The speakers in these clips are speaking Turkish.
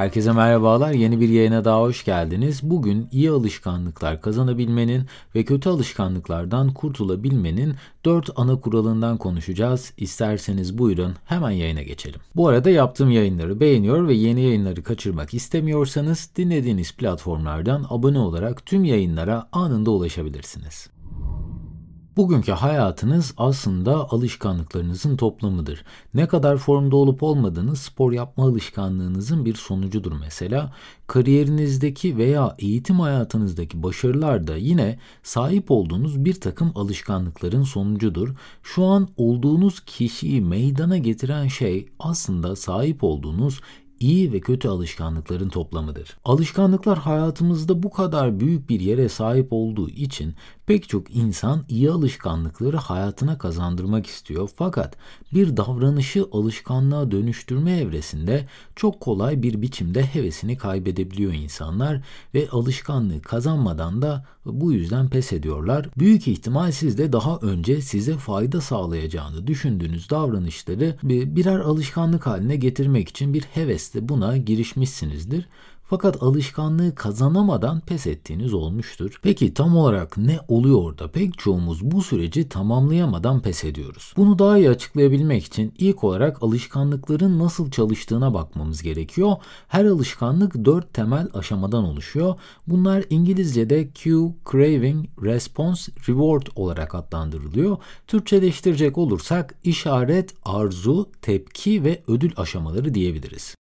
Herkese merhabalar. Yeni bir yayına daha hoş geldiniz. Bugün iyi alışkanlıklar kazanabilmenin ve kötü alışkanlıklardan kurtulabilmenin 4 ana kuralından konuşacağız. İsterseniz buyurun hemen yayına geçelim. Bu arada yaptığım yayınları beğeniyor ve yeni yayınları kaçırmak istemiyorsanız dinlediğiniz platformlardan abone olarak tüm yayınlara anında ulaşabilirsiniz. Bugünkü hayatınız aslında alışkanlıklarınızın toplamıdır. Ne kadar formda olup olmadığınız spor yapma alışkanlığınızın bir sonucudur mesela. Kariyerinizdeki veya eğitim hayatınızdaki başarılar da yine sahip olduğunuz bir takım alışkanlıkların sonucudur. Şu an olduğunuz kişiyi meydana getiren şey aslında sahip olduğunuz iyi ve kötü alışkanlıkların toplamıdır. Alışkanlıklar hayatımızda bu kadar büyük bir yere sahip olduğu için pek çok insan iyi alışkanlıkları hayatına kazandırmak istiyor. Fakat bir davranışı alışkanlığa dönüştürme evresinde çok kolay bir biçimde hevesini kaybedebiliyor insanlar ve alışkanlığı kazanmadan da bu yüzden pes ediyorlar. Büyük ihtimal siz de daha önce size fayda sağlayacağını düşündüğünüz davranışları birer alışkanlık haline getirmek için bir hevesle buna girişmişsinizdir. Fakat alışkanlığı kazanamadan pes ettiğiniz olmuştur. Peki tam olarak ne oluyor orada? Pek çoğumuz bu süreci tamamlayamadan pes ediyoruz. Bunu daha iyi açıklayabilmek için ilk olarak alışkanlıkların nasıl çalıştığına bakmamız gerekiyor. Her alışkanlık dört temel aşamadan oluşuyor. Bunlar İngilizce'de cue, craving, response, reward olarak adlandırılıyor. Türkçeleştirecek olursak işaret, arzu, tepki ve ödül aşamaları diyebiliriz.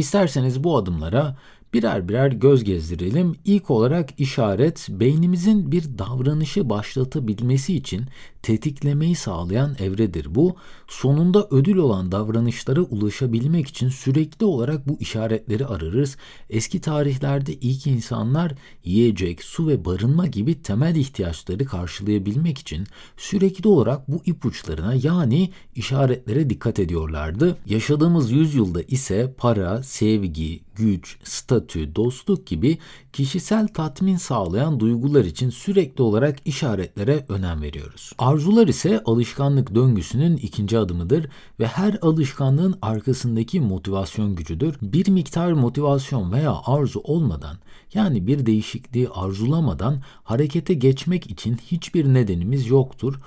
İsterseniz bu adımlara birer birer göz gezdirelim. İlk olarak işaret beynimizin bir davranışı başlatabilmesi için tetiklemeyi sağlayan evredir bu. Sonunda ödül olan davranışlara ulaşabilmek için sürekli olarak bu işaretleri ararız. Eski tarihlerde ilk insanlar yiyecek, su ve barınma gibi temel ihtiyaçları karşılayabilmek için sürekli olarak bu ipuçlarına yani işaretlere dikkat ediyorlardı. Yaşadığımız yüzyılda ise para, sevgi, güç, statü, dostluk gibi kişisel tatmin sağlayan duygular için sürekli olarak işaretlere önem veriyoruz. Arzular ise alışkanlık döngüsünün ikinci adımıdır ve her alışkanlığın arkasındaki motivasyon gücüdür. Bir miktar motivasyon veya arzu olmadan yani bir değişikliği arzulamadan harekete geçmek için hiçbir nedenimiz yoktur.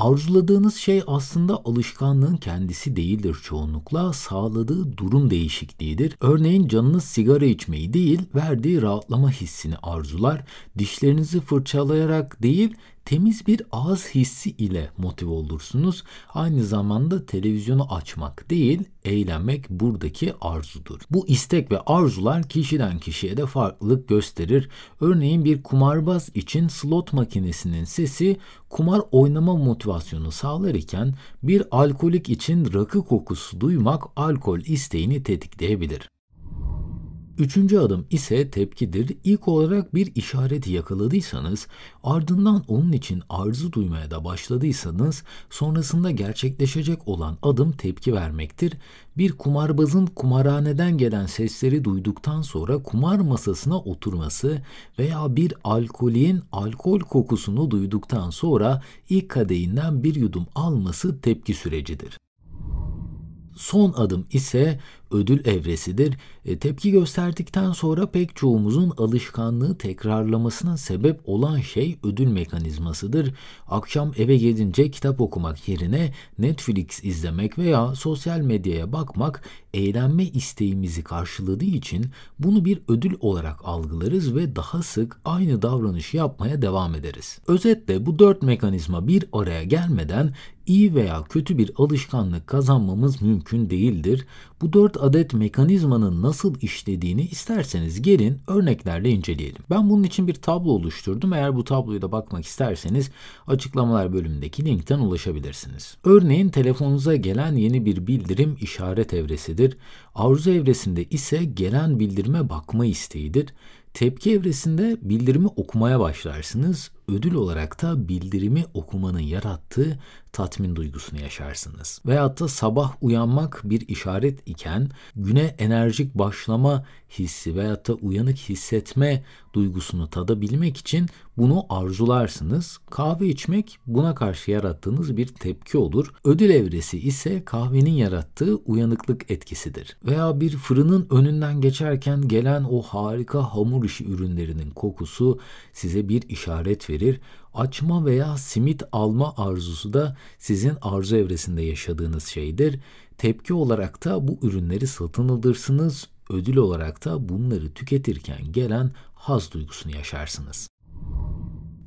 Arzuladığınız şey aslında alışkanlığın kendisi değildir çoğunlukla, sağladığı durum değişikliğidir. Örneğin canınız sigara içmeyi değil, verdiği rahatlama hissini arzular. Dişlerinizi fırçalayarak değil, temiz bir ağız hissi ile motive olursunuz. Aynı zamanda televizyonu açmak değil, eğlenmek buradaki arzudur. Bu istek ve arzular kişiden kişiye de farklılık gösterir. Örneğin bir kumarbaz için slot makinesinin sesi kumar oynama motivasyonu sağlar iken bir alkolik için rakı kokusu duymak alkol isteğini tetikleyebilir. Üçüncü adım ise tepkidir. İlk olarak bir işareti yakaladıysanız, ardından onun için arzu duymaya da başladıysanız, sonrasında gerçekleşecek olan adım tepki vermektir. Bir kumarbazın kumarhaneden gelen sesleri duyduktan sonra kumar masasına oturması veya bir alkolin alkol kokusunu duyduktan sonra ilk kadehinden bir yudum alması tepki sürecidir. Son adım ise ödül evresidir. E, tepki gösterdikten sonra pek çoğumuzun alışkanlığı tekrarlamasına sebep olan şey ödül mekanizmasıdır. Akşam eve gelince kitap okumak yerine Netflix izlemek veya sosyal medyaya bakmak eğlenme isteğimizi karşıladığı için bunu bir ödül olarak algılarız ve daha sık aynı davranışı yapmaya devam ederiz. Özetle bu dört mekanizma bir araya gelmeden iyi veya kötü bir alışkanlık kazanmamız mümkün değildir. Bu dört adet mekanizmanın nasıl işlediğini isterseniz gelin örneklerle inceleyelim. Ben bunun için bir tablo oluşturdum. Eğer bu tabloya da bakmak isterseniz açıklamalar bölümündeki linkten ulaşabilirsiniz. Örneğin telefonunuza gelen yeni bir bildirim işaret evresidir. Arzu evresinde ise gelen bildirime bakma isteğidir. Tepki evresinde bildirimi okumaya başlarsınız. Ödül olarak da bildirimi okumanın yarattığı tatmin duygusunu yaşarsınız. Veyahut da sabah uyanmak bir işaret iken güne enerjik başlama hissi veyahut da uyanık hissetme duygusunu tadabilmek için bunu arzularsınız. Kahve içmek buna karşı yarattığınız bir tepki olur. Ödül evresi ise kahvenin yarattığı uyanıklık etkisidir. Veya bir fırının önünden geçerken gelen o harika hamur işi ürünlerinin kokusu size bir işaret verir açma veya simit alma arzusu da sizin arzu evresinde yaşadığınız şeydir. Tepki olarak da bu ürünleri satın alırsınız, ödül olarak da bunları tüketirken gelen haz duygusunu yaşarsınız.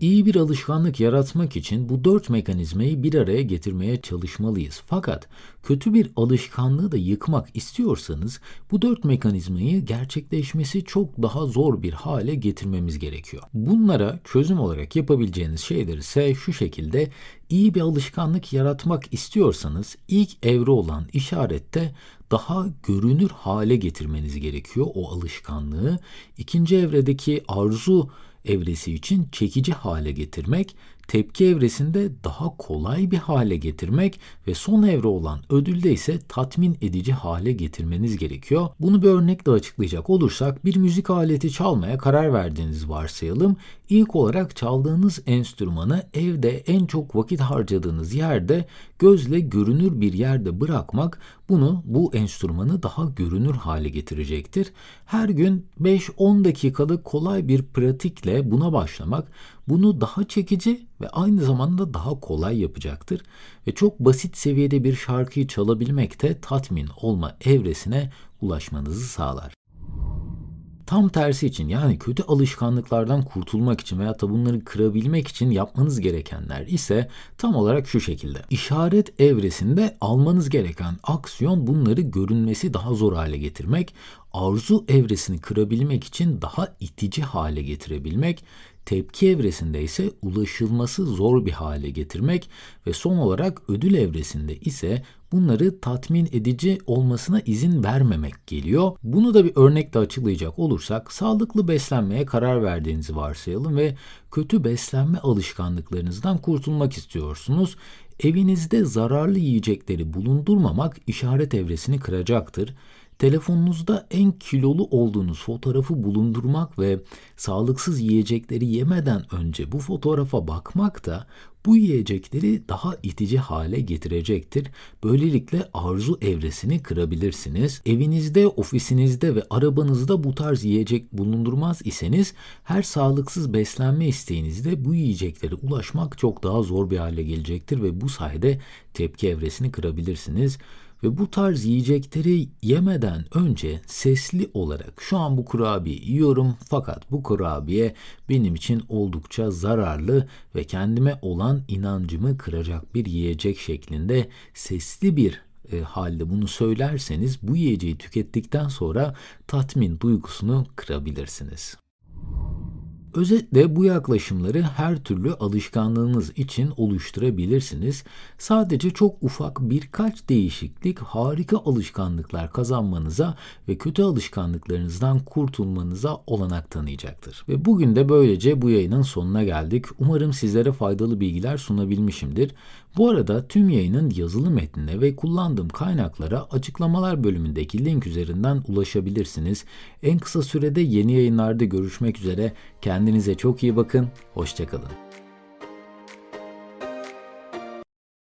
İyi bir alışkanlık yaratmak için bu dört mekanizmayı bir araya getirmeye çalışmalıyız. Fakat kötü bir alışkanlığı da yıkmak istiyorsanız bu dört mekanizmayı gerçekleşmesi çok daha zor bir hale getirmemiz gerekiyor. Bunlara çözüm olarak yapabileceğiniz şeyler ise şu şekilde iyi bir alışkanlık yaratmak istiyorsanız ilk evre olan işarette daha görünür hale getirmeniz gerekiyor o alışkanlığı. İkinci evredeki arzu evresi için çekici hale getirmek, tepki evresinde daha kolay bir hale getirmek ve son evre olan ödülde ise tatmin edici hale getirmeniz gerekiyor. Bunu bir örnekle açıklayacak olursak bir müzik aleti çalmaya karar verdiğinizi varsayalım. İlk olarak çaldığınız enstrümanı evde en çok vakit harcadığınız yerde gözle görünür bir yerde bırakmak bunu bu enstrümanı daha görünür hale getirecektir. Her gün 5-10 dakikalık kolay bir pratikle buna başlamak bunu daha çekici ve aynı zamanda daha kolay yapacaktır ve çok basit seviyede bir şarkıyı çalabilmek de tatmin olma evresine ulaşmanızı sağlar. Tam tersi için yani kötü alışkanlıklardan kurtulmak için veya da bunları kırabilmek için yapmanız gerekenler ise tam olarak şu şekilde. İşaret evresinde almanız gereken aksiyon bunları görünmesi daha zor hale getirmek, arzu evresini kırabilmek için daha itici hale getirebilmek, tepki evresinde ise ulaşılması zor bir hale getirmek ve son olarak ödül evresinde ise bunları tatmin edici olmasına izin vermemek geliyor. Bunu da bir örnekle açıklayacak olursak sağlıklı beslenmeye karar verdiğinizi varsayalım ve kötü beslenme alışkanlıklarınızdan kurtulmak istiyorsunuz. Evinizde zararlı yiyecekleri bulundurmamak işaret evresini kıracaktır telefonunuzda en kilolu olduğunuz fotoğrafı bulundurmak ve sağlıksız yiyecekleri yemeden önce bu fotoğrafa bakmak da bu yiyecekleri daha itici hale getirecektir. Böylelikle arzu evresini kırabilirsiniz. Evinizde, ofisinizde ve arabanızda bu tarz yiyecek bulundurmaz iseniz her sağlıksız beslenme isteğinizde bu yiyeceklere ulaşmak çok daha zor bir hale gelecektir ve bu sayede tepki evresini kırabilirsiniz. Ve bu tarz yiyecekleri yemeden önce sesli olarak şu an bu kurabiye yiyorum fakat bu kurabiye benim için oldukça zararlı ve kendime olan inancımı kıracak bir yiyecek şeklinde sesli bir e, halde bunu söylerseniz bu yiyeceği tükettikten sonra tatmin duygusunu kırabilirsiniz. Özetle bu yaklaşımları her türlü alışkanlığınız için oluşturabilirsiniz. Sadece çok ufak birkaç değişiklik harika alışkanlıklar kazanmanıza ve kötü alışkanlıklarınızdan kurtulmanıza olanak tanıyacaktır. Ve bugün de böylece bu yayının sonuna geldik. Umarım sizlere faydalı bilgiler sunabilmişimdir. Bu arada tüm yayının yazılı metnine ve kullandığım kaynaklara açıklamalar bölümündeki link üzerinden ulaşabilirsiniz. En kısa sürede yeni yayınlarda görüşmek üzere. Kendinize çok iyi bakın. Hoşçakalın.